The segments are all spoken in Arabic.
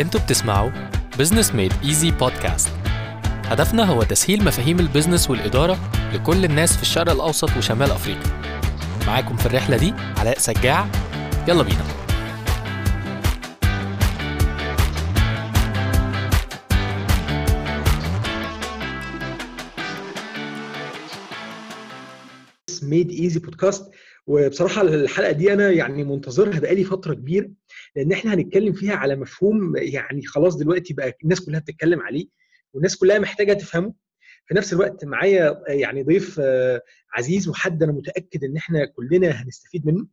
أنتوا بتسمعوا Business Made Easy podcast هدفنا هو تسهيل مفاهيم ال business والإدارة لكل الناس في الشرق الأوسط وشمال أفريقيا. معاكم في الرحلة دي علاء سجاع. يلا بينا. Made Easy podcast وبصراحة الحلقة دي أنا يعني منتظرها بقالي فترة كبيره لأن إحنا هنتكلم فيها على مفهوم يعني خلاص دلوقتي بقى الناس كلها بتتكلم عليه والناس كلها محتاجة تفهمه. في نفس الوقت معايا يعني ضيف عزيز وحد أنا متأكد إن إحنا كلنا هنستفيد منه.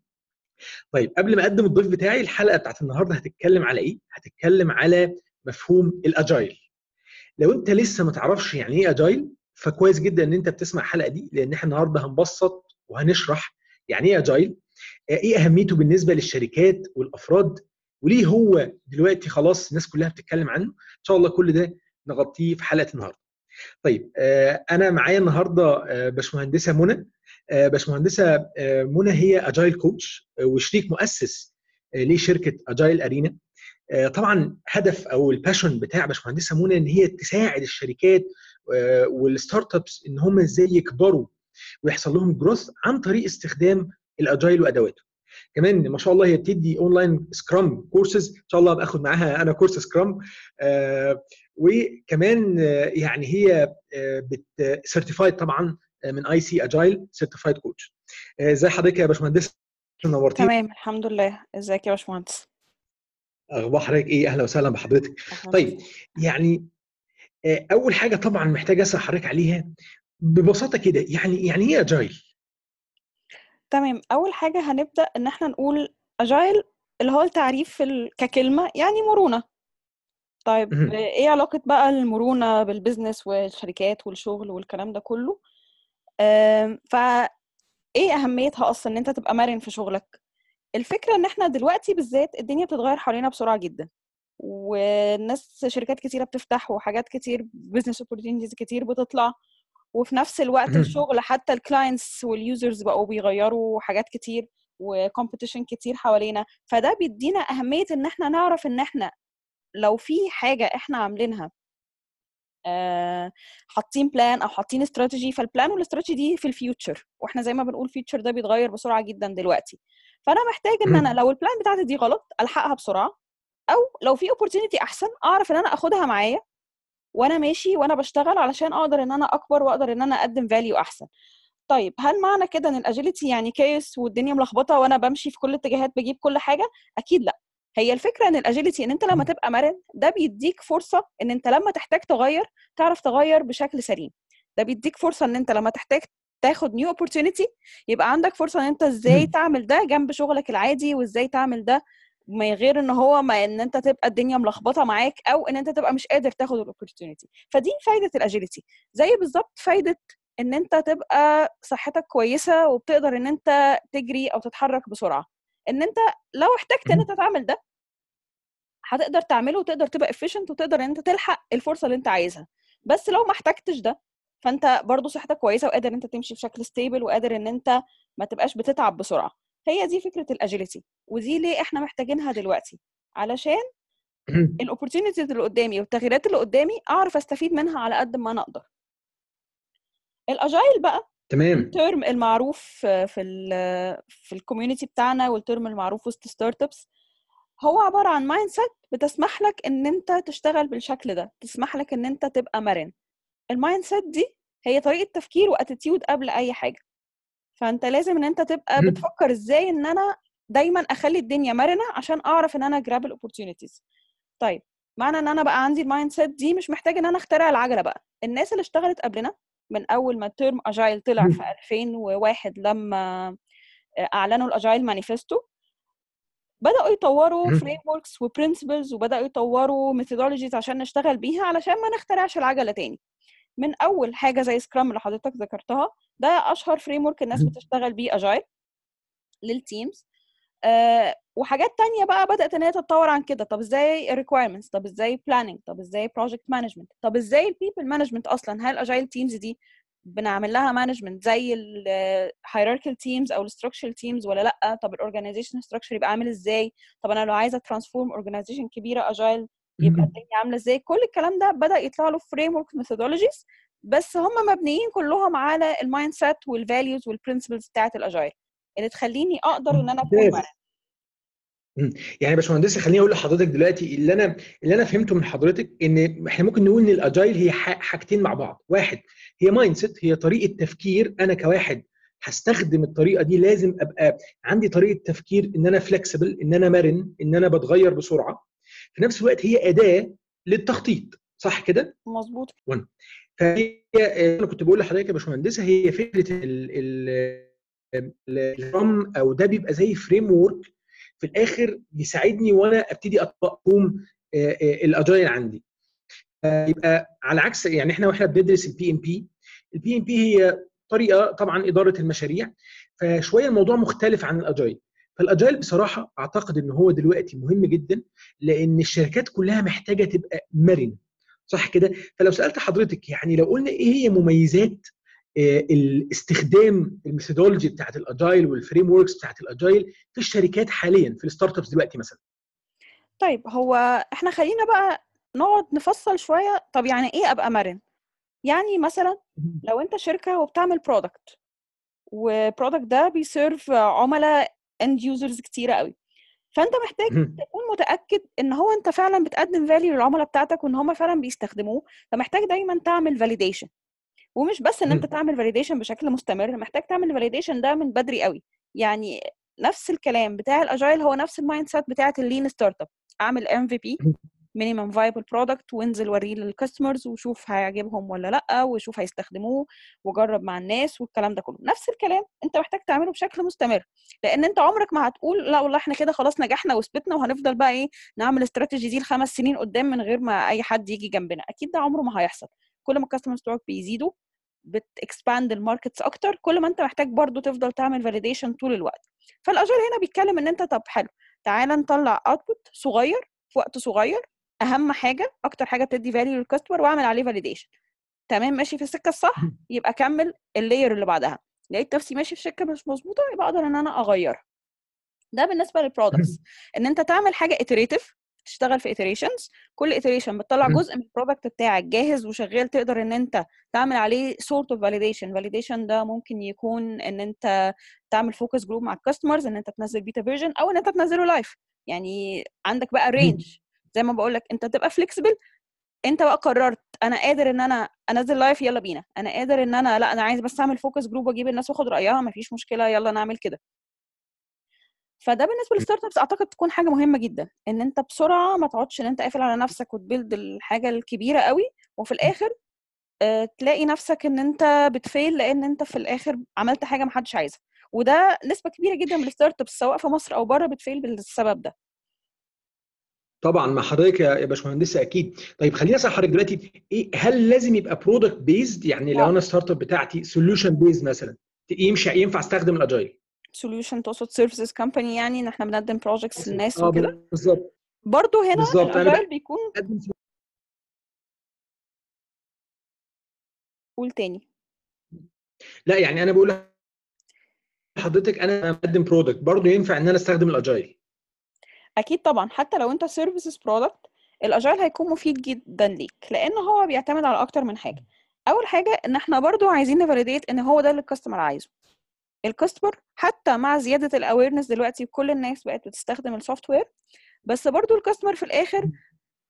طيب قبل ما أقدم الضيف بتاعي الحلقة بتاعت النهارده هتتكلم على إيه؟ هتتكلم على مفهوم الاجايل لو أنت لسه ما تعرفش يعني إيه اجايل فكويس جدا إن أنت بتسمع الحلقة دي لأن إحنا النهارده هنبسط وهنشرح يعني إيه اجايل إيه أهميته بالنسبة للشركات والأفراد؟ وليه هو دلوقتي خلاص الناس كلها بتتكلم عنه؟ إن شاء الله كل ده نغطيه في حلقة النهارده. طيب أنا معايا النهارده باشمهندسة منى. باشمهندسة منى هي أجايل كوتش وشريك مؤسس لشركة أجايل أرينا. طبعا هدف أو الباشن بتاع باشمهندسة منى إن هي تساعد الشركات وال startups إن هم إزاي يكبروا ويحصل لهم growth عن طريق استخدام ال agile وأدواته. كمان ما شاء الله هي بتدي online Scrum courses إن شاء الله باخد معاها أنا course Scrum آه وكمان آه يعني هي آه certified طبعا من ICAgile certified coach ازي حضرتك يا باشمهندس؟ نورتيني. تمام الحمد لله. إزيك يا باشمهندس؟ أخبار حضرتك إيه؟ أهلا وسهلا بحضرتك. طيب يعني أول حاجة طبعا محتاج أسأل حضرتك عليها ببساطة كده يعني يعني إيه اجايل تمام. أول حاجة هنبدأ إن إحنا نقول اجايل اللي هو التعريف ككلمة يعني مرونة. طيب إيه علاقة بقى المرونة بالبزنس والشركات والشغل والكلام ده كله؟ ف إيه أهميتها أصلا إن أنت تبقى مرن في شغلك؟ الفكرة إن إحنا دلوقتي بالذات الدنيا بتتغير حوالينا بسرعة جدا. والناس شركات كتيرة بتفتح وحاجات كتير business opportunities كتير بتطلع. وفي نفس الوقت الشغل حتى ال clients وال users بقوا بيغيروا حاجات كتير و competition كتير حوالينا فده بيدينا أهمية إن إحنا نعرف إن إحنا لو في حاجة إحنا عاملينها آه حاطين plan أو حاطين استراتيجي فال plan وال strategy دي في ال future وإحنا زي ما بنقول future ده بيتغير بسرعة جدا دلوقتي. فأنا محتاج إن أنا لو ال plan بتاعتي دي غلط ألحقها بسرعة أو لو في opportunity أحسن أعرف إن أنا أخدها معايا وأنا ماشي وأنا بشتغل علشان أقدر ان أنا اكبر واقدر ان أنا اقدم value احسن. طيب هل معنى كده إن ال agility يعني chaos والدنيا ملخبطة وأنا بمشي في كل الاتجاهات بجيب كل حاجة؟ أكيد لأ. هي الفكرة إن ال agility إن أنت لما تبقى مرن ده بيديك فرصة إن أنت لما تحتاج تغير تعرف تغير بشكل سليم. ده بيديك فرصة إن أنت لما تحتاج تاخد new opportunity يبقى عندك فرصة إن أنت إزاي تعمل ده جنب شغلك العادي وإزاي تعمل ده من غير إن هو ما إن أنت تبقى الدنيا ملخبطة معاك أو إن أنت تبقى مش قادر تاخد ال opportunity فدي فايدة ال agility زي بالظبط فايدة إن أنت تبقى صحتك كويسة وبتقدر إن أنت تجري أو تتحرك بسرعة. إن أنت لو احتجت إن أنت تعمل ده هتقدر تعمله وتقدر تبقى efficient وتقدر إن أنت تلحق الفرصة اللي أنت عايزها. بس لو ما احتجتش ده فأنت برضو صحتك كويسة وقادر إن أنت تمشي بشكل stable وقادر إن أنت ما تبقاش بتتعب بسرعة. هي دي فكرة ال agility ودي ليه إحنا محتاجينها دلوقتي. علشان ال opportunities اللي قدامي والتغييرات اللي قدامي أعرف أستفيد منها على قد ما أنا أقدر. ال agile بقى تمام. ال term المعروف في ال في ال community بتاعنا وال term المعروف وسط startups هو عبارة عن mindset بتسمح لك إن أنت تشتغل بالشكل ده تسمح لك إن أنت تبقى مرن. ال mindset دي هي طريقة تفكير و attitude قبل أي حاجة. فأنت لازم إن أنت تبقى بتفكر إزاي إن أنا دايما أخلي الدنيا مرنة عشان أعرف إن أنا grab ال opportunities طيب معنى إن أنا بقى عندي ال mindset دي مش محتاج إن أنا أخترع العجلة بقى. الناس اللي اشتغلت قبلنا من أول ما ال term agile طلع في 2001 لما أعلنوا ال agile manifesto بدأوا يطوروا frameworks و principles وبدأوا يطوروا methodologies عشان نشتغل بيها علشان ما نخترعش العجلة تاني. من أول حاجة زي scrum اللي حضرتك ذكرتها ده أشهر framework الناس بتشتغل بيه agile لل teams أه وحاجات تانية بقى بدأت إن هي تتطور عن كده. طب إزاي requirements طب إزاي planning طب إزاي project management طب إزاي ال people management أصلا؟ هل ال agile teams دي بنعمل لها management زي ال hierarchical teams أو ال structure teams ولا لأ؟ طب ال organization structure يبقى عامل إزاي؟ طب أنا لو عايزة transform organization كبيرة agile يبقى الدنيا عاملة إزاي. كل الكلام ده بدأ يطلع له framework methodologies بس هم مبنيين كلهم على ال mindset وال values وال principles بتاعت ال agile اللي تخليني أقدر إن أنا أكون. مرن يعني يا باشمهندس خليني أقول لحضرتك دلوقتي اللي أنا اللي أنا فهمته من حضرتك إن إحنا ممكن نقول إن ال agile هي حاجتين مع بعض. واحد هي mindset هي طريقة تفكير. أنا كواحد هستخدم الطريقة دي. لازم أبقى عندي طريقة تفكير إن أنا flexible إن أنا مرن إن أنا بتغير بسرعة. في نفس الوقت هي أداة للتخطيط صح كده؟ مظبوط. فهي أنا كنت بقول لحضرتك يا باشمهندسة هي فكرة ال ال ال term أو ده بيبقى زي framework في الآخر بيساعدني وأنا أبتدي اطبق مفهوم ال agile عندي. يبقى على عكس يعني إحنا وإحنا بندرس ال PMP ال PMP هي طريقة طبعا إدارة المشاريع فشوية الموضوع مختلف عن ال agile فال agile بصراحة أعتقد إن هو دلوقتي مهم جدا لأن الشركات كلها محتاجة تبقى مرنة. صح كده؟ فلو سألت حضرتك يعني لو قلنا إيه هي مميزات آه، الاستخدام ال methodology بتاعت ال agile وال frameworks بتاعت ال agile في الشركات حاليا في ال startups دلوقتي مثلا؟ طيب هو إحنا خلينا بقى نقعد نفصل شوية. طب يعني إيه أبقى مرن؟ يعني مثلا لو أنت شركة وبتعمل product وال product ده بي serve عملاء end users كتيرة قوي فأنت محتاج. تكون متأكد إن هو أنت فعلا بتقدم value للعملاء بتاعتك وإن هم فعلا بيستخدموه فمحتاج دايما تعمل validation ومش بس إن أنت. تعمل validation بشكل مستمر محتاج تعمل validation ده من بدري قوي يعني نفس الكلام بتاع ال agile هو نفس ال mindset بتاعت ال lean startup اعمل MVP. Minimum viable product وانزل وريه لل customers وشوف هيعجبهم ولا لأ وشوف هيستخدموه وجرب مع الناس والكلام ده كله. نفس الكلام انت محتاج تعمله بشكل مستمر. لأن انت عمرك ما هتقول لأ والله إحنا كده خلاص نجحنا وثبتنا وهنفضل بقى إيه نعمل الاستراتيجي دي لخمس سنين قدام من غير ما أي حد يجي جنبنا. أكيد ده عمره ما هيحصل. كل ما ال customers بتوعك بيزيدوا بت expand ال markets أكتر. كل ما انت محتاج برضو تفضل تعمل validation طول الوقت. فال agile هنا بيتكلم إن انت طب حلو تعالى نطلع output صغير في وقت صغير أهم حاجة أكتر حاجة بتدي value لل customer وأعمل عليه validation تمام ماشي في السكة الصح يبقى كمل ال layer اللي بعدها. لقيت نفسي ماشي في سكة مش مظبوطة يبقى أقدر إن أنا أغيرها. ده بالنسبة لل products إن أنت تعمل حاجة iterative تشتغل في iterations كل iteration بتطلع. جزء من ال product بتاعك جاهز وشغال تقدر إن أنت تعمل عليه sort of validation. validation ده ممكن يكون إن أنت تعمل focus group مع ال customers إن أنت تنزل beta version أو إن أنت تنزله live يعني عندك بقى range زي ما بقول لك انت تبقى flexible انت بقى قررت أنا قادر إن أنا أنزل live يلا بينا. أنا قادر إن أنا لأ أنا عايز بس أعمل focus group وأجيب الناس وأخد رأيها مفيش مشكلة يلا نعمل كده. فده بالنسبة لل startups أعتقد تكون حاجة مهمة جدا إن أنت بسرعة ما تقعدش إن أنت قافل على نفسك وت build الحاجة الكبيرة قوي وفي الآخر آه، تلاقي نفسك إن أنت بت fail لأن أنت في الآخر عملت حاجة ما حدش عايزها. وده نسبة كبيرة جدا من ال startups سواء في مصر أو بره بت fail بالسبب ده. طبعا مع حضرتك يا باشمهندسه أكيد. طيب خليني أسأل حضرتك دلوقتي إيه هل لازم يبقى product based يعني لو لا. أنا startup بتاعتي solution based مثلا يمشي ينفع أستخدم الاجايل سوليوشن تقصد services company يعني إن إحنا بنقدم projects للناس آه وكده؟ بالظبط. برضه هنا بالظبط. أنا بيكون قول تاني. لا يعني أنا بقول لحضرتك أنا بقدم product برضه ينفع إن أنا أستخدم ال agile أكيد طبعا حتى لو أنت سيرفيسز برودكت الاجايل هيكون مفيد جدا ليك لأن هو بيعتمد على أكتر من حاجة. أول حاجة إن إحنا برضو عايزين ن validate إن هو ده اللي ال customer عايزه. ال customer حتى مع زيادة ال awareness دلوقتي كل الناس بقت بتستخدم ال software بس برضو ال customer في الآخر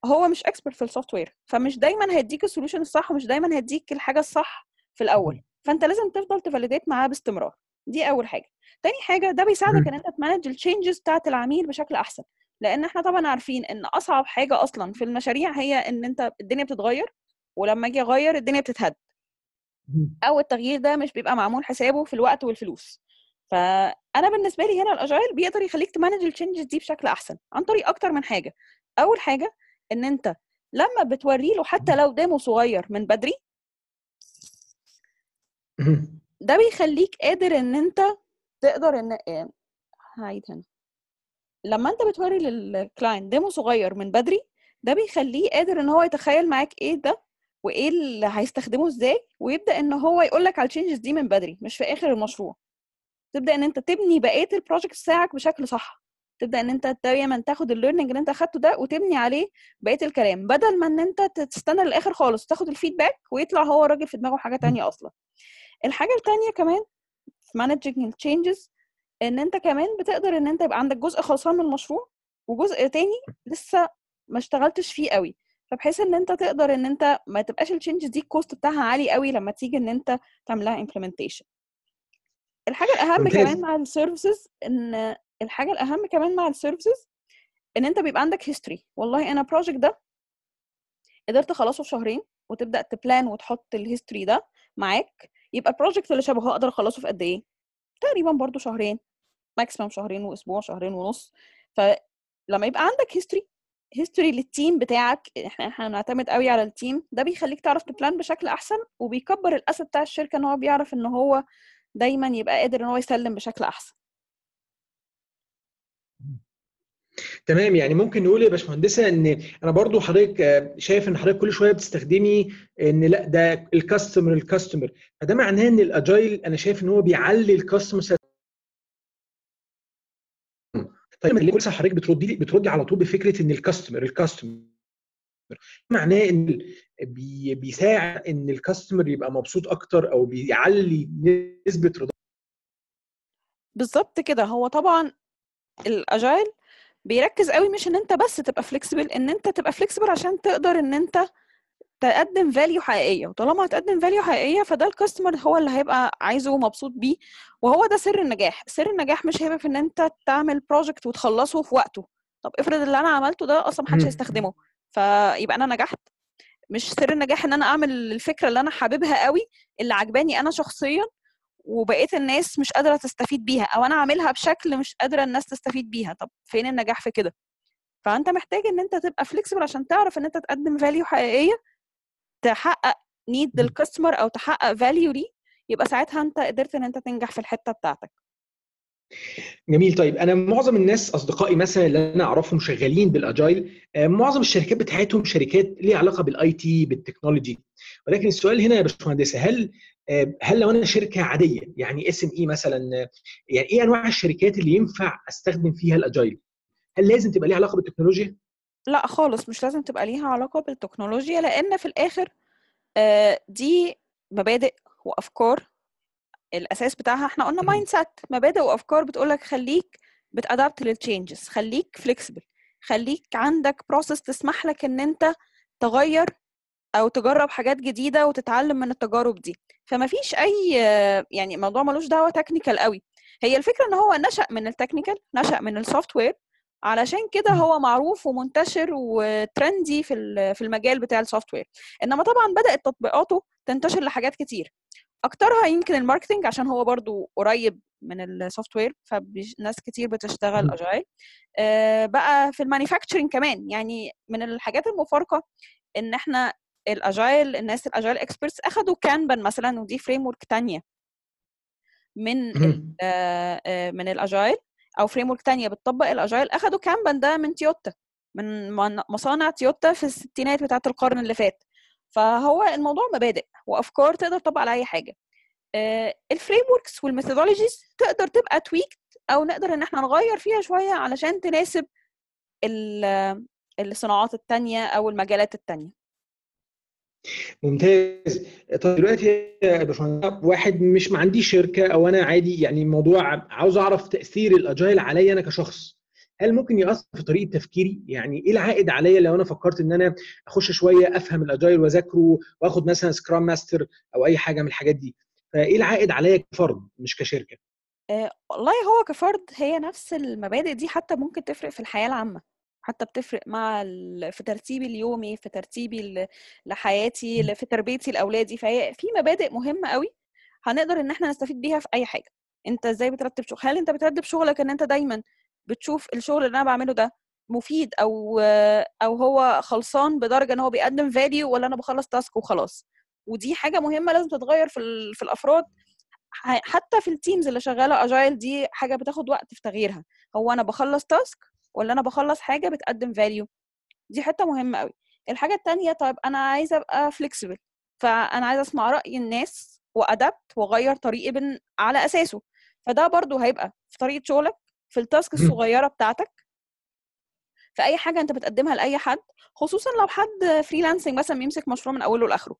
هو مش expert في ال software فمش دايما هيديك ال solution الصح ومش دايما هيديك الحاجة الصح في الأول. فأنت لازم تفضل ت validate معاه باستمرار. دي أول حاجة. تاني حاجة ده بيساعدك إن أنت ت manage ال changes بتاعة العميل بشكل أحسن. لأن إحنا طبعا عارفين إن أصعب حاجة أصلا في المشاريع هي إن أنت الدنيا بتتغير ولما أجي أغير الدنيا بتتهد. أو التغيير ده مش بيبقى معمول حسابه في الوقت والفلوس. فأنا بالنسبة لي هنا ال agile بيقدر يخليك ت manage ال changes دي بشكل أحسن. عن طريق أكتر من حاجة. أول حاجة إن أنت لما بتوري له حتى لو demo صغير من بدري ده بيخليك قادر إن أنت تقدر إن هعيد هنا. لما أنت بتوري لل client demo صغير من بدري ده بيخليه قادر إن هو يتخيل معاك إيه ده وإيه اللي هيستخدمه إزاي ويبدأ إن هو يقول لك على ال changes دي من بدري مش في آخر المشروع. تبدأ إن أنت تبني بقية ال project بتاعك بشكل صح. تبدأ إن أنت دايما تاخد ال learning اللي أنت أخدته ده وتبني عليه بقية الكلام بدل ما إن أنت تستنى للآخر خالص وتاخد ال feedback ويطلع هو الراجل في دماغه حاجة تانية أصلا. الحاجة التانية كمان في managing changes إن أنت كمان بتقدر إن أنت يبقى عندك جزء خلصان من المشروع وجزء تاني لسه ما اشتغلتش فيه قوي. فبحيث إن أنت تقدر إن أنت ما تبقاش ال changes دي ال cost بتاعها عالي قوي لما تيجي إن أنت تعملها implementation الحاجة الأهم. كمان مع ال services إن الحاجة الأهم كمان مع ال services إن أنت بيبقى عندك history والله أنا ال project ده قدرت أخلصه في شهرين وتبدأ ت plan وتحط ال history ده معاك. يبقى ال project اللي شبهه أقدر أخلصه في قد إيه؟ تقريبا برضو شهرين maximum شهرين وأسبوع شهرين ونص. فلما يبقى عندك history history لل team بتاعك إحنا إحنا بنعتمد قوي على ال team ده بيخليك تعرف ت plan بشكل أحسن وبيكبر ال asset بتاع الشركة إن هو بيعرف إن هو دايما يبقى قادر إن هو يسلم بشكل أحسن. تمام يعني ممكن نقول يا باشمهندسة إن أنا برضو حضرتك شايف إن حضرتك كل شوية بتستخدمي إن لأ ده الكاستمر الكاستمر فده معناه إن الاجايل أنا شايف إن هو بيعلي الكاستمر طيب ليه كل حضرتك بتردي بتردي على طول بفكرة إن الكاستمر الكاستمر معناه إن بي بيساعد إن الكاستمر يبقى مبسوط أكتر أو بيعلي نسبة رضا. بالظبط كده. هو طبعا ال agile بيركز قوي مش إن أنت بس تبقى flexible إن أنت تبقى flexible عشان تقدر إن أنت تقدم value حقيقية. وطالما هتقدم value حقيقية فده ال customer هو اللي هيبقى عايزه ومبسوط بيه وهو ده سر النجاح. سر النجاح مش هيبقى في إن أنت تعمل project وتخلصه في وقته. طب افرض اللي أنا عملته ده أصلا محدش. هيستخدمه فيبقى أنا نجحت. مش سر النجاح إن أنا أعمل الفكرة اللي أنا حاببها قوي اللي عجباني أنا شخصيا وبقية الناس مش قادرة تستفيد بيها أو أنا عاملها بشكل مش قادرة الناس تستفيد بيها طب فين النجاح في كده؟ فأنت محتاج إن أنت تبقى flexible عشان تعرف إن أنت تقدم value حقيقية تحقق need. ال customer أو تحقق value ليه يبقى ساعتها أنت قدرت إن أنت تنجح في الحتة بتاعتك. جميل طيب أنا معظم الناس أصدقائي مثلا اللي أنا أعرفهم شغالين بال agile آه، معظم الشركات بتاعتهم شركات ليها علاقة بال IT بالتكنولوجي ولكن السؤال هنا يا باشمهندسة هل هل لو أنا شركة عادية يعني SME مثلا آه، يعني إيه أنواع الشركات اللي ينفع أستخدم فيها ال agile؟ هل لازم تبقى ليها علاقة بالتكنولوجيا؟ لا خالص مش لازم تبقى ليها علاقة بالتكنولوجيا لأن في الآخر آه، دي مبادئ وأفكار الأساس بتاعها إحنا قلنا. Mindset مبادئ وأفكار بتقولك خليك بت adapt لل changes خليك flexible خليك عندك process تسمح لك إن أنت تغير أو تجرب حاجات جديدة وتتعلم من التجارب دي. فما فيش أي يعني الموضوع ملوش دعوة technical قوي. هي الفكرة إن هو نشأ من ال technical نشأ من ال software علشان كده. هو معروف ومنتشر و trendy في في المجال بتاع ال software إنما طبعا بدأت تطبيقاته تنتشر لحاجات كتير. أكترها يمكن ال marketing عشان هو برضو قريب من ال software فناس كتير بتشتغل. agile آه، بقى في ال manufacturing كمان. يعني من الحاجات المفارقة إن إحنا ال agile الناس ال agile experts أخدوا Kanban مثلا ودي framework تانية من. آه، آه، من ال agile أو framework تانية بتطبق ال agile أخدوا Kanban ده من تويوتا من مصانع تويوتا في الستينات بتاعة القرن اللي فات. فهو الموضوع مبادئ وافكار تقدر تطبق على أي حاجة. ال frameworks وال methodologies تقدر تبقى tweaked أو نقدر إن إحنا نغير فيها شوية علشان تناسب ال- الصناعات التانية أو المجالات التانية. ممتاز. طيب دلوقتي يا باشمهندس واحد مش ما عنديش شركة أو أنا عادي يعني الموضوع عاوز أعرف تأثير الأجايل عليا أنا كشخص. هل ممكن يأثر في طريقة تفكيري؟ يعني إيه العائد عليا لو أنا فكرت إن أنا أخش شوية أفهم الأجايل وأذاكره وآخد مثلا سكرام ماستر أو أي حاجة من الحاجات دي؟ فإيه العائد عليا كفرد مش كشركة؟ آه، والله هو كفرد هي نفس المبادئ دي حتى ممكن تفرق في الحياة العامة. حتى بتفرق مع ال... في ترتيبي اليومي في ترتيبي. لحياتي ل- في تربيتي لأولادي فهي في مبادئ مهمة قوي هنقدر إن إحنا نستفيد بيها في أي حاجة. أنت إزاي بترتب شغل هل أنت بترتب شغلك إن أنت دايما بتشوف الشغل اللي أنا بعمله ده مفيد أو أو هو خلصان بدرجة إن هو بيقدم فاليو ولا أنا بخلص تاسك وخلاص؟ ودي حاجة مهمة لازم تتغير في ال... في الأفراد. حتى في ال teams اللي شغالة agile دي حاجة بتاخد وقت في تغييرها. هو أنا بخلص task ولا أنا بخلص حاجة بتقدم value دي حتة مهمة قوي الحاجة التانية طيب أنا عايزة أبقى flexible فأنا عايزة أسمع رأي الناس و adapt وأغير طريقتي بن... على أساسه. فده برضو هيبقى في طريقة شغلك في ال task. الصغيرة بتاعتك. في أي حاجة أنت بتقدمها لأي حد خصوصا لو حد freelancing مثلا بيمسك مشروع من أوله لآخره.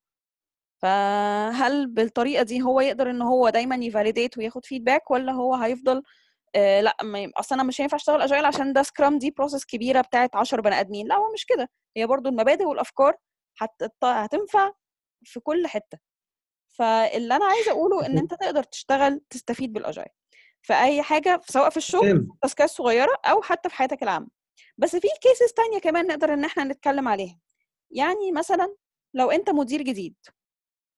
فهل بالطريقة دي هو يقدر إن هو دايما ي validate وياخد feedback ولا هو هيفضل آه لا ما أصل أنا مش هينفع أشتغل agile عشان ده scrum دي process كبيرة بتاعت 10 بني آدمين. لا هو مش كده. هي برضو المبادئ والأفكار هت... هتنفع في كل حتة. فاللي أنا عايزة أقوله إن أنت تقدر تشتغل تستفيد بال agile في اي حاجة سواء في الشغل task ات صغيرة أو حتى في حياتك العامة. بس في cases تانية كمان نقدر إن إحنا نتكلم عليها. يعني مثلا لو أنت مدير جديد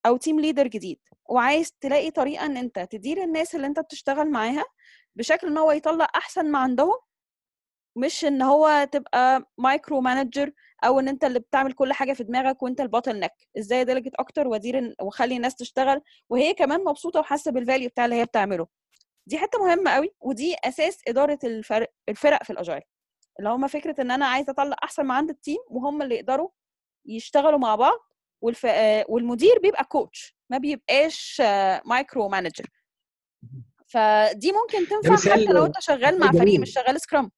أو team leader جديد وعايز تلاقي طريقة إن أنت تدير الناس اللي أنت بتشتغل معاها بشكل إن هو يطلع أحسن ما عندهم مش إن هو تبقى micro manager أو إن أنت اللي بتعمل كل حاجة في دماغك وأنت ال bottleneck إزاي delegate أكتر وأدير وأخلي الناس تشتغل. وهي كمان مبسوطة وحاسة بال value بتاع اللي هي بتعمله. دي حتة مهمة قوي ودي أساس إدارة الفرق الفرق في ال agile اللي هم فكرة إن أنا عايزة أطلع أحسن ما عند ال team وهم اللي يقدروا يشتغلوا مع بعض والف... آه، والمدير بيبقى coach ما بيبقاش micro manager فدي ممكن تنفع حتى لو أنت شغال مع فريق. مش شغال scrum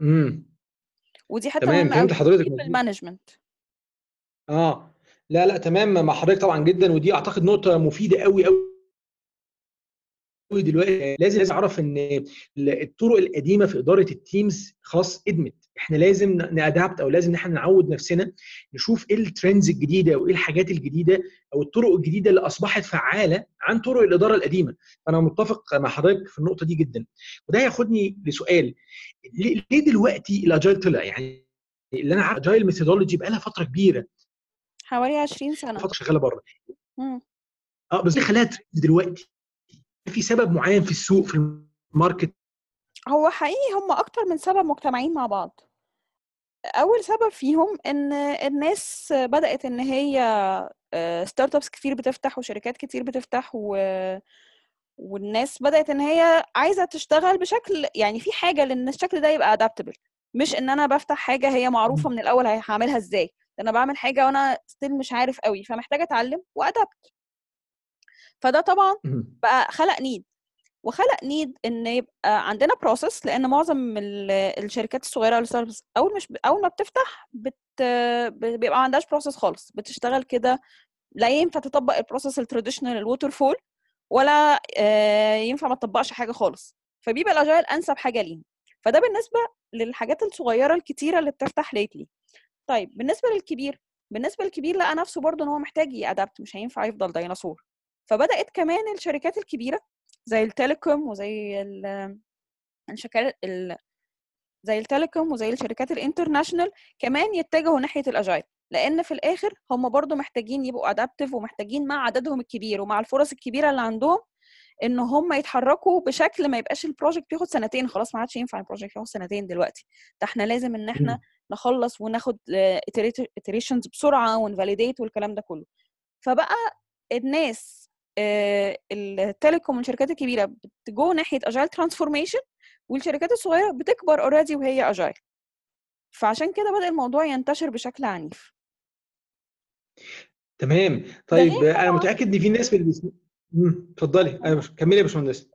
امم. ودي حتة تمام، فهمت حضرتك. في. ال management آه. لا لا تمام مع حضرتك طبعا جدا ودي أعتقد نقطة مفيدة قوي قوي قوي دلوقتي لازم لازم اعرف إن ال- الطرق القديمة في إدارة ال teams خلاص قدمت. إحنا لازم ن adapt أو لازم إحنا نعود نفسنا نشوف إيه ال trends الجديدة وإيه الحاجات الجديدة أو الطرق الجديدة اللي أصبحت فعالة عن طرق الإدارة القديمة. فأنا متفق مع حضرتك في النقطة دي جدا. وده ياخدني لسؤال. ليه دلوقتي ال agile طلع؟ يعني اللي أنا عارف agile methodology بقى لها فترة كبيرة. حوالي 20 سنة. فترة شغالة بره. آه بس خلاها دلوقتي. في سبب معين في السوق في ال market؟ هو حقيقي هم أكتر من سبب مجتمعين مع بعض. أول سبب فيهم إن الناس بدأت إن هي startups كتير بتفتح وشركات كتير بتفتح و... والناس بدأت إن هي عايزة تشتغل بشكل يعني في حاجة لإن الشكل ده يبقى adaptable مش إن أنا بفتح حاجة هي معروفة من الأول هعملها إزاي. أنا بعمل حاجة وأنا still مش عارف قوي فمحتاجة أتعلم و adapt فده طبعا. بقى خلق need وخلق need إن يبقى عندنا process لأن معظم ال- الشركات الصغيرة وال startups أول مش أول ما بتفتح بت بيبقى ما عندهاش process خالص. بتشتغل كده لا ينفع تطبق ال process ال traditional ال waterfall ولا آه، ينفع ما تطبقش حاجة خالص. فبيبقى ال agile أنسب حاجة ليهم. فده بالنسبة للحاجات الصغيرة الكتيرة اللي بتفتح lately طيب بالنسبة للكبير بالنسبة للكبير لقى نفسه برضه إن هو محتاج ي adapt مش هينفع يفضل ديناصور فبدأت كمان الشركات الكبيرة زي ال telecom وزي ال- الشركات. زي ال telecom وزي الشركات ال international كمان يتجهوا ناحية ال agile لأن في الآخر هم برضو محتاجين يبقوا adaptive ومحتاجين مع عددهم الكبير ومع الفرص الكبيرة اللي عندهم إن هم يتحركوا بشكل ما يبقاش ال project بياخد سنتين خلاص ما عادش ينفع ال project ياخد سنتين دلوقتي ده إحنا لازم إن إحنا. نخلص وناخد iterations بسرعة ون validate والكلام ده كله فبقى الناس ال telecom والشركات الكبيرة بتجو ناحية agile transformation والشركات الصغيرة بتكبر already وهي agile فعشان كده بدأ الموضوع ينتشر بشكل عنيف. تمام. طيب أنا متأكد إن في ناس اتفضلي. أيوه كملي يا باشمهندس.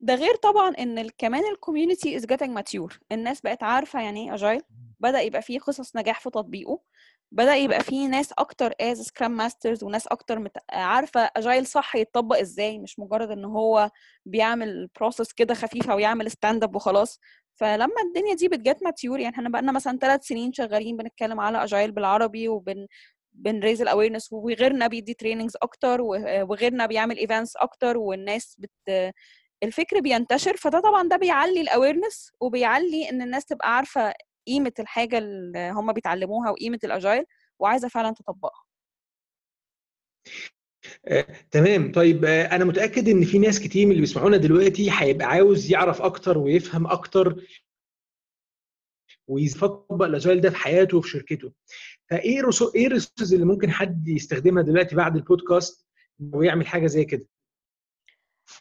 ده غير طبعا إن كمان ال community is getting mature الناس بقت عارفة يعني إيه agile بدأ يبقى فيه قصص نجاح في تطبيقه بدأ يبقى فيه ناس أكتر as scrum masters وناس أكتر مت... عارفة agile صح يتطبق إزاي مش مجرد إن هو بيعمل process كده خفيفة ويعمل stand up وخلاص. فلما الدنيا دي بت get mature يعني إحنا بقالنا مثلا ثلاث سنين شغالين بنتكلم على اجايل بالعربي وبن بن raise ال awareness وغيرنا بيدي trainings أكتر وغيرنا بيعمل events أكتر والناس بت الفكر بينتشر فده طبعا ده بيعلي ال awareness وبيعلي إن الناس تبقى عارفة قيمة الحاجة اللي هم بيتعلموها وقيمة ال agile وعايزة فعلا تطبقها. آه، تمام. طيب آه، أنا متأكد إن في ناس كتير من اللي بيسمعونا دلوقتي هيبقى عاوز يعرف أكتر ويفهم أكتر ويطبق ال agile ده في حياته وفي شركته. فإيه resou... إيه ال resources اللي ممكن حد يستخدمها دلوقتي بعد البودكاست ويعمل حاجة زي كده؟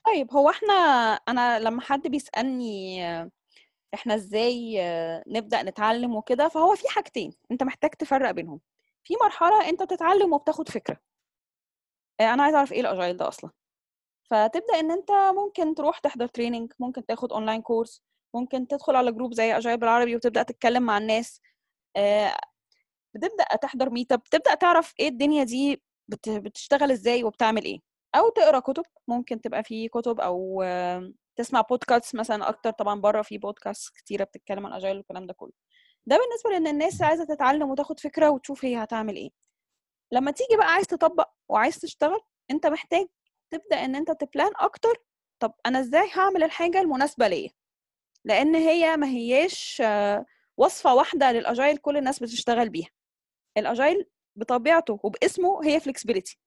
طيب هو إحنا أنا لما حد بيسألني إحنا إزاي نبدأ نتعلم وكده فهو في حاجتين أنت محتاج تفرق بينهم. في مرحلة أنت بتتعلم وبتاخد فكرة. آه، أنا عايزة أعرف إيه ال agile ده أصلا؟ فتبدأ إن أنت ممكن تروح تحضر training ممكن تاخد online course ممكن تدخل على group زي اجايل بالعربي وتبدأ تتكلم مع الناس. آه، بتبدأ تحضر meetup تبدا تعرف إيه الدنيا دي بت- بتشتغل إزاي وبتعمل إيه. أو تقرأ كتب ممكن تبقى في كتب أو تسمع بودكاست مثلا أكتر طبعا بره في بودكاست كتيرة بتتكلم عن agile والكلام ده كله. ده بالنسبة لأن الناس عايزة تتعلم وتاخد فكرة وتشوف هي هتعمل إيه. لما تيجي بقى عايز تطبق وعايز تشتغل أنت محتاج تبدأ إن أنت ت plan أكتر طب أنا إزاي هعمل الحاجة المناسبة ليا؟ لأن هي ما هياش آه، وصفة واحدة لل agile كل الناس بتشتغل بيها. ال agile بطبيعته وباسمه هي flexibility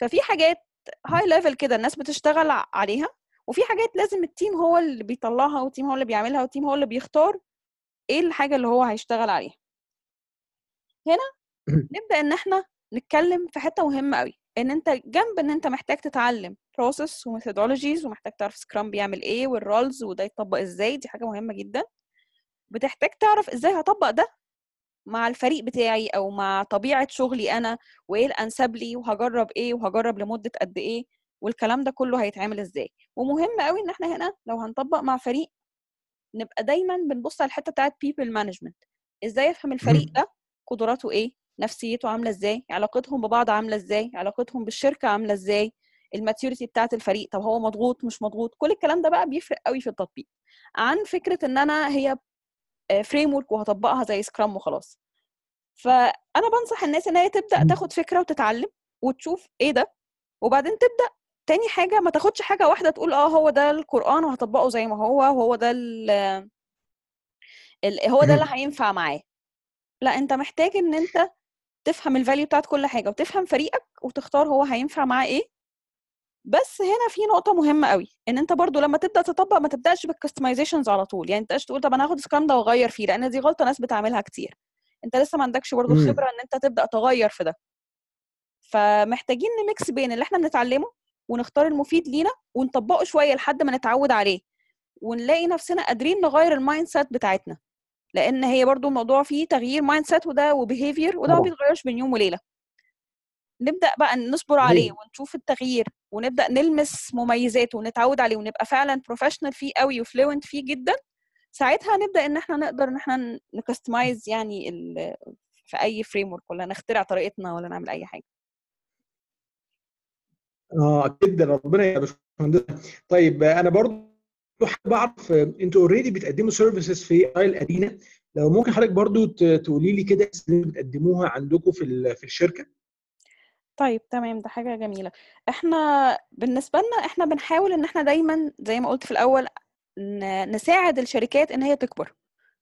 ففي حاجات high level كده الناس بتشتغل عليها وفي حاجات لازم ال team هو اللي بيطلعها وال team هو اللي بيعملها وال team هو اللي بيختار إيه الحاجة اللي هو هيشتغل عليها. هنا نبدأ إن إحنا نتكلم في حتة مهمة قوي إن أنت جنب إن أنت محتاج تتعلم process و methodologies ومحتاج تعرف Scrum بيعمل إيه وال roles وده يتطبق إزاي دي حاجة مهمة جدا. بتحتاج تعرف إزاي هطبق ده مع الفريق بتاعي أو مع طبيعة شغلي أنا وإيه الأنسب لي وهجرب إيه وهجرب لمدة قد إيه. والكلام ده كله هيتعمل إزاي. ومهم قوي إن إحنا هنا لو هنطبق مع فريق نبقى دايما بنبص على الحتة بتاعت people management. إزاي أفهم الفريق. ده؟ قدراته إيه؟ نفسيته عاملة إزاي؟ علاقتهم ببعض عاملة إزاي؟ علاقتهم بالشركة عاملة إزاي؟ ال maturity بتاعت الفريق طب هو مضغوط مش مضغوط؟ كل الكلام ده بقى بيفرق قوي في التطبيق. عن فكرة إن أنا هي framework وهطبقها زي Scrum وخلاص. فأنا بنصح الناس إن هي تبدأ. تاخد فكرة وتتعلم وتشوف إيه ده؟ وبعدين تبدأ تاني حاجة ما تاخدش حاجة واحدة تقول آه هو ده القرآن وهطبقه زي ما هو وهو ده ال هو ده اللي. هينفع معاه. لا أنت محتاج إن أنت تفهم ال value بتاعت كل حاجة وتفهم فريقك وتختار هو هينفع معاه إيه. بس هنا في نقطة مهمة قوي إن أنت برضو لما تبدأ تطبق ما تبدأش بال customizations على طول. يعني انت تقول طب أنا هاخد Scrum ده وأغير فيه لأن دي غلطة ناس بتعملها كتير. أنت لسه ما عندكش برضو. الخبره إن أنت تبدأ تغير في ده. فمحتاجين ن mix بين اللي إحنا بنتعلمه ونختار المفيد لينا ونطبقه شوية لحد ما نتعود عليه ونلاقي نفسنا قادرين نغير ال mindset بتاعتنا. لأن هي برضو الموضوع فيه تغيير mindset وده و behavior وده ما بيتغيرش بين يوم وليلة. نبدأ بقى نصبر عليه ونشوف التغيير ونبدأ نلمس مميزاته ونتعود عليه ونبقى فعلا professional فيه قوي و fluent فيه جدا. ساعتها نبدأ إن إحنا نقدر إن إحنا ن customize يعني في أي framework ولا نخترع طريقتنا ولا نعمل أي حاجة. آه جدا ربنا يا باشمهندس طيب أنا برضو حابب أعرف أنتوا already بتقدموا services في Agile Arena لو ممكن حضرتك برضو تقولي لي كده اللي بتقدموها عندكم في في الشركة؟ طيب تمام. ده حاجة جميلة. إحنا بالنسبة لنا إحنا بنحاول إن إحنا دايما زي ما قلت في الأول نساعد الشركات إن هي تكبر.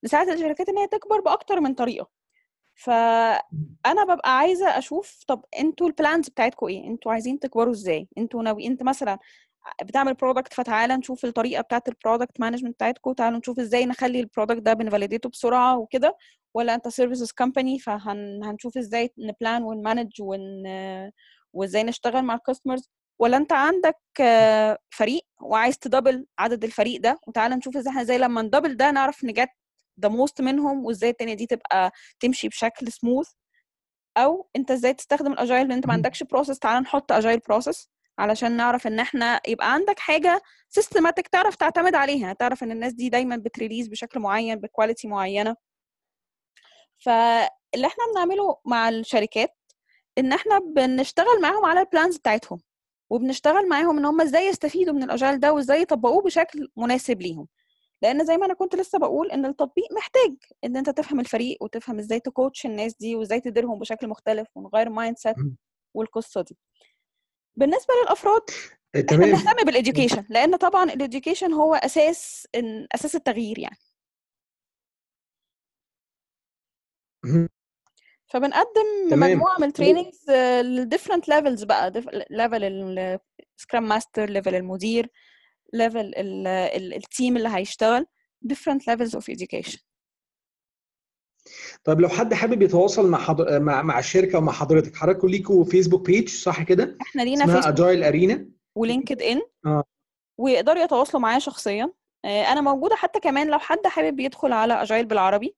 نساعد الشركات إن هي تكبر بأكتر من طريقة. فأنا ببقى عايزة أشوف طب أنتوا ال plans بتاعتكم إيه؟ أنتوا عايزين تكبروا إزاي؟ أنتوا ناوي أنت مثلا بتعمل product فتعالى نشوف الطريقة بتاعت ال product management بتاعتكم تعالوا نشوف إزاي نخلي ال product ده بن validate ه بسرعة وكده ولا أنت services company فهنشوف إزاي ن plan ون manage ون وإزاي نشتغل مع ال customers ولا أنت عندك فريق وعايز ت double عدد الفريق ده وتعالى نشوف إزاي إحنا إزاي لما ن double ده نعرف ن get the most منهم وإزاي التانية دي تبقى تمشي بشكل سموث أو أنت إزاي تستخدم ال agile لأن أنت ما. عندكش process تعالى نحط agile process علشان نعرف إن إحنا يبقى عندك حاجة systematic تعرف تعتمد عليها. تعرف إن الناس دي دايما بت release بشكل معين ب quality معينة. فاللي إحنا بنعمله مع الشركات إن إحنا بنشتغل معاهم على ال plans بتاعتهم وبنشتغل معاهم إن هم إزاي يستفيدوا من ال agile ده وإزاي يطبقوه بشكل مناسب ليهم. لأن زي ما أنا كنت لسه بقول إن التطبيق محتاج إن أنت تفهم الفريق وتفهم إزاي ت coach الناس دي وإزاي تديرهم بشكل مختلف ونغير mindset. والقصة دي. بالنسبة للأفراد آه، إحنا بنهتم بال education لأن طبعا ال education هو أساس إن أساس التغيير يعني. فبنقدم تمام. مجموعة من ال trainings لل different levels بقى level ال Scrum Master level المدير level ال team اللي هيشتغل different levels of education. طيب لو حد حابب يتواصل مع حضر... مع مع الشركة ومع حضرتك حضراتكم ليكوا Facebook page صح كده؟ إحنا لينا Facebook Agile Arena و LinkedIn. آه. ويقدروا يتواصلوا معايا شخصيا. آه، أنا موجودة حتى كمان لو حد حابب يدخل على Agile بالعربي.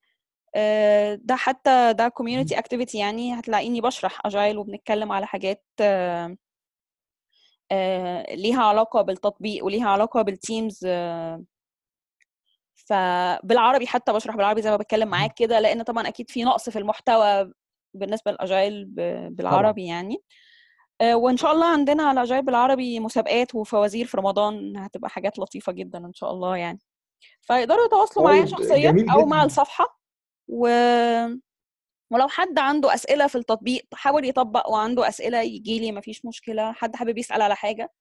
آه، ده حتى ده community activity يعني هتلاقيني بشرح agile وبنتكلم على حاجات آه، ليها علاقة بالتطبيق وليها علاقة بال teams آه، فبالعربي حتى بشرح بالعربي زي ما بتكلم معاك كده لأن طبعا أكيد في نقص في المحتوى بالنسبة للاجايل بالعربي يعني. آه، وإن شاء الله عندنا على اجايل بالعربي مسابقات وفوازير في رمضان هتبقى حاجات لطيفة جدا إن شاء الله يعني. فيقدروا يتواصلوا معايا طيب شخصيا أو مع الصفحة و... ولو حد عنده أسئلة في التطبيق حاول يطبق وعنده أسئلة يجي لي مفيش مشكلة. حد حابب يسأل على حاجة؟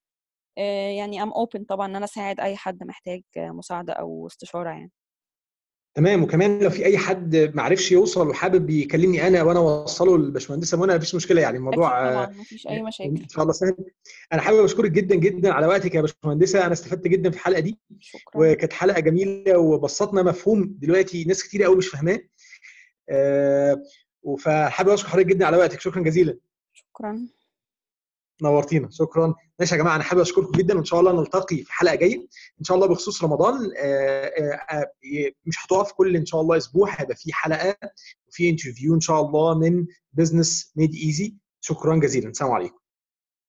آه، يعني I'm open طبعا إن أنا أساعد أي حد محتاج مساعدة أو استشارة يعني. تمام. وكمان لو في أي حد ما عرفش يوصل وحابب يكلمني أنا وأنا أوصله للباشمهندسه منى مفيش مشكلة يعني. الموضوع طبعا مفيش أي مشاكل. إن شاء الله سهل. أنا حابب أشكرك جدا جدا على وقتك يا باشمهندسة. أنا استفدت جدا في الحلقة دي. شكرا. وكانت حلقة جميلة وبسطنا مفهوم دلوقتي ناس كتير قوي مش فاهماه. فحابب أشكر حضرتك جدا على وقتك. شكرا جزيلا. شكرا. نورتينا. شكرا. ماشي يا جماعة أنا حابب أشكركم جدا وإن شاء الله نلتقي في حلقة جاية. إن شاء الله بخصوص رمضان آه، آه، آه، مش هتقف كل إن شاء الله أسبوع هيبقى في حلقة وفي interview إن شاء الله من Business Made Easy شكرا جزيلا. السلام عليكم.